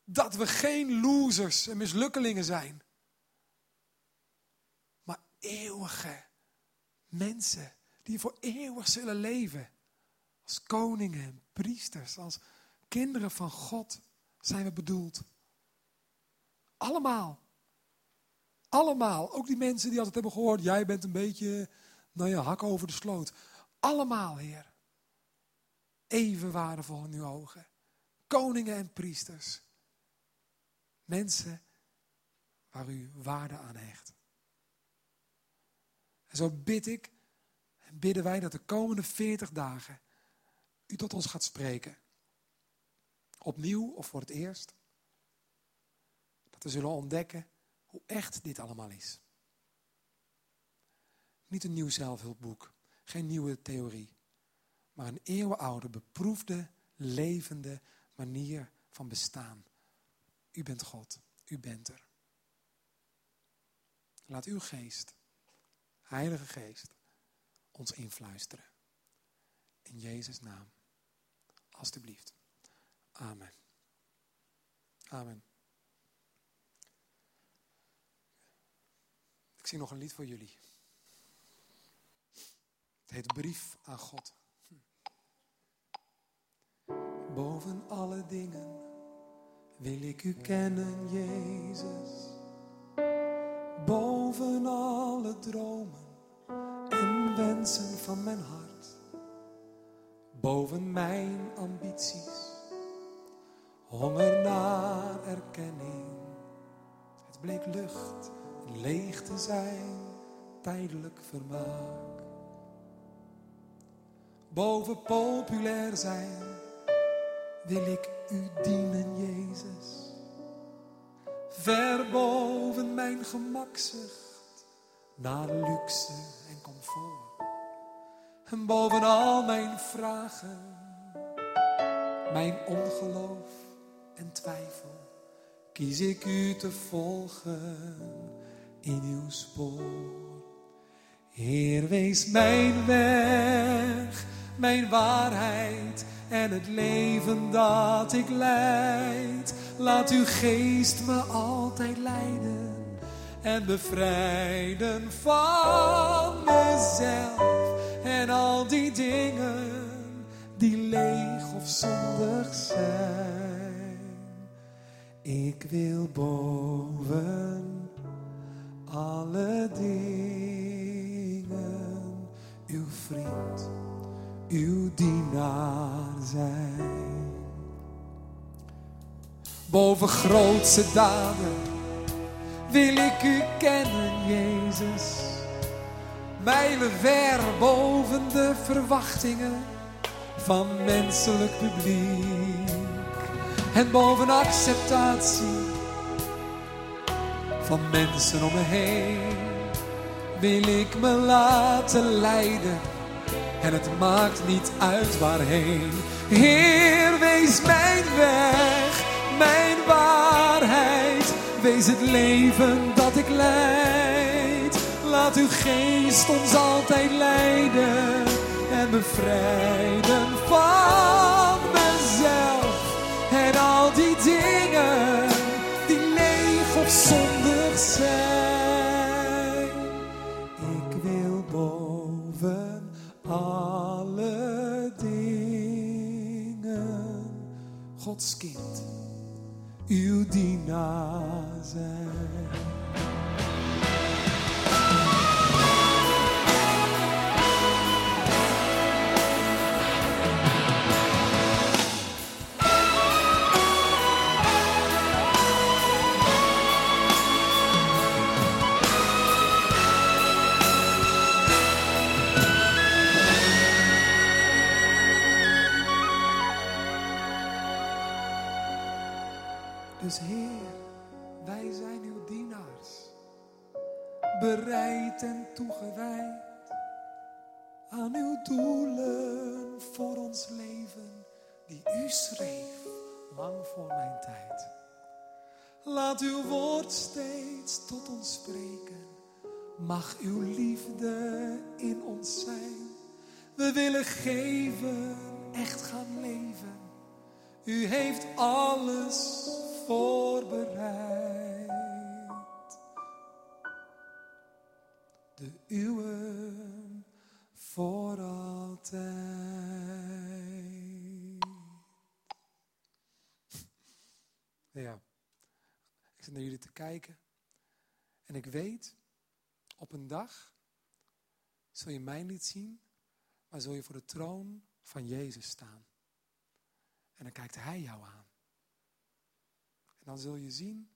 Dat we geen losers en mislukkelingen zijn eeuwige mensen die voor eeuwig zullen leven. Als koningen en priesters, als kinderen van God zijn we bedoeld. Allemaal. Allemaal. Ook die mensen die altijd hebben gehoord, jij bent een beetje, nou ja, hak over de sloot. Allemaal, Heer. Even waardevol in uw ogen. Koningen en priesters. Mensen waar u waarde aan hecht. En zo bid ik en bidden wij dat de komende 40 dagen u tot ons gaat spreken. Opnieuw of voor het eerst. Dat te zullen ontdekken hoe echt dit allemaal is. Niet een nieuw zelfhulpboek, geen nieuwe theorie, maar een eeuwenoude, beproefde, levende manier van bestaan. U bent God, u bent er. Laat uw geest, Heilige Geest, ons influisteren. In Jezus' naam. Alsjeblieft. Amen. Amen. Ik zie nog een lied voor jullie. Het heet Brief aan God. Boven alle dingen wil ik u kennen, Jezus. Boven alle dromen en wensen van mijn hart. Boven mijn ambities. Honger naar erkenning. Het bleek lucht en leeg te zijn, tijdelijk vermaak. Boven populair zijn wil ik u dienen, Jezus. Ver boven mijn gemakzucht naar luxe en comfort. En boven al mijn vragen, mijn ongeloof en twijfel, kies ik u te volgen in uw spoor. Heer, wees mijn weg, mijn waarheid en het leven dat ik leid. Laat uw geest me altijd leiden en bevrijden van mezelf en al die dingen die leeg of zondig zijn. Ik wil boven alle dingen uw vriend uw dienaar zijn. Boven grootse daden wil ik u kennen, Jezus. Mijlen ver boven de verwachtingen van menselijk publiek. En boven acceptatie van mensen om me heen wil ik me laten leiden en het maakt niet uit waarheen. Heer, wees mijn weg, mijn waarheid, wees het leven dat ik leid. Laat uw geest ons altijd leiden en bevrijden van mezelf en al die dingen die leeg of zondig zijn. Ik wil boven alle dingen, Gods kind, uw dienaar zijn. Dus Heer, wij zijn uw dienaars, bereid en toegewijd aan uw doelen voor ons leven, die u schreef lang voor mijn tijd. Laat uw woord steeds tot ons spreken, mag uw liefde in ons zijn. We willen geven, echt gaan leven. U heeft alles voorbereid. De uwe voor altijd. Ja, ik zit naar jullie te kijken. En ik weet, op een dag zul je mij niet zien, maar zul je voor de troon van Jezus staan. En dan kijkt Hij jou aan. En dan zul je zien,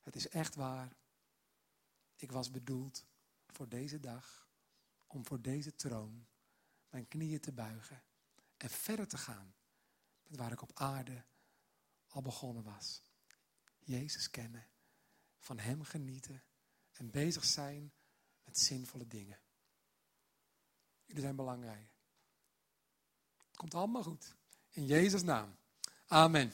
het is echt waar. Ik was bedoeld voor deze dag, om voor deze troon mijn knieën te buigen en verder te gaan met waar ik op aarde al begonnen was. Jezus kennen, van Hem genieten en bezig zijn met zinvolle dingen. Jullie zijn belangrijk. Het komt allemaal goed. In Jezus' naam. Amen.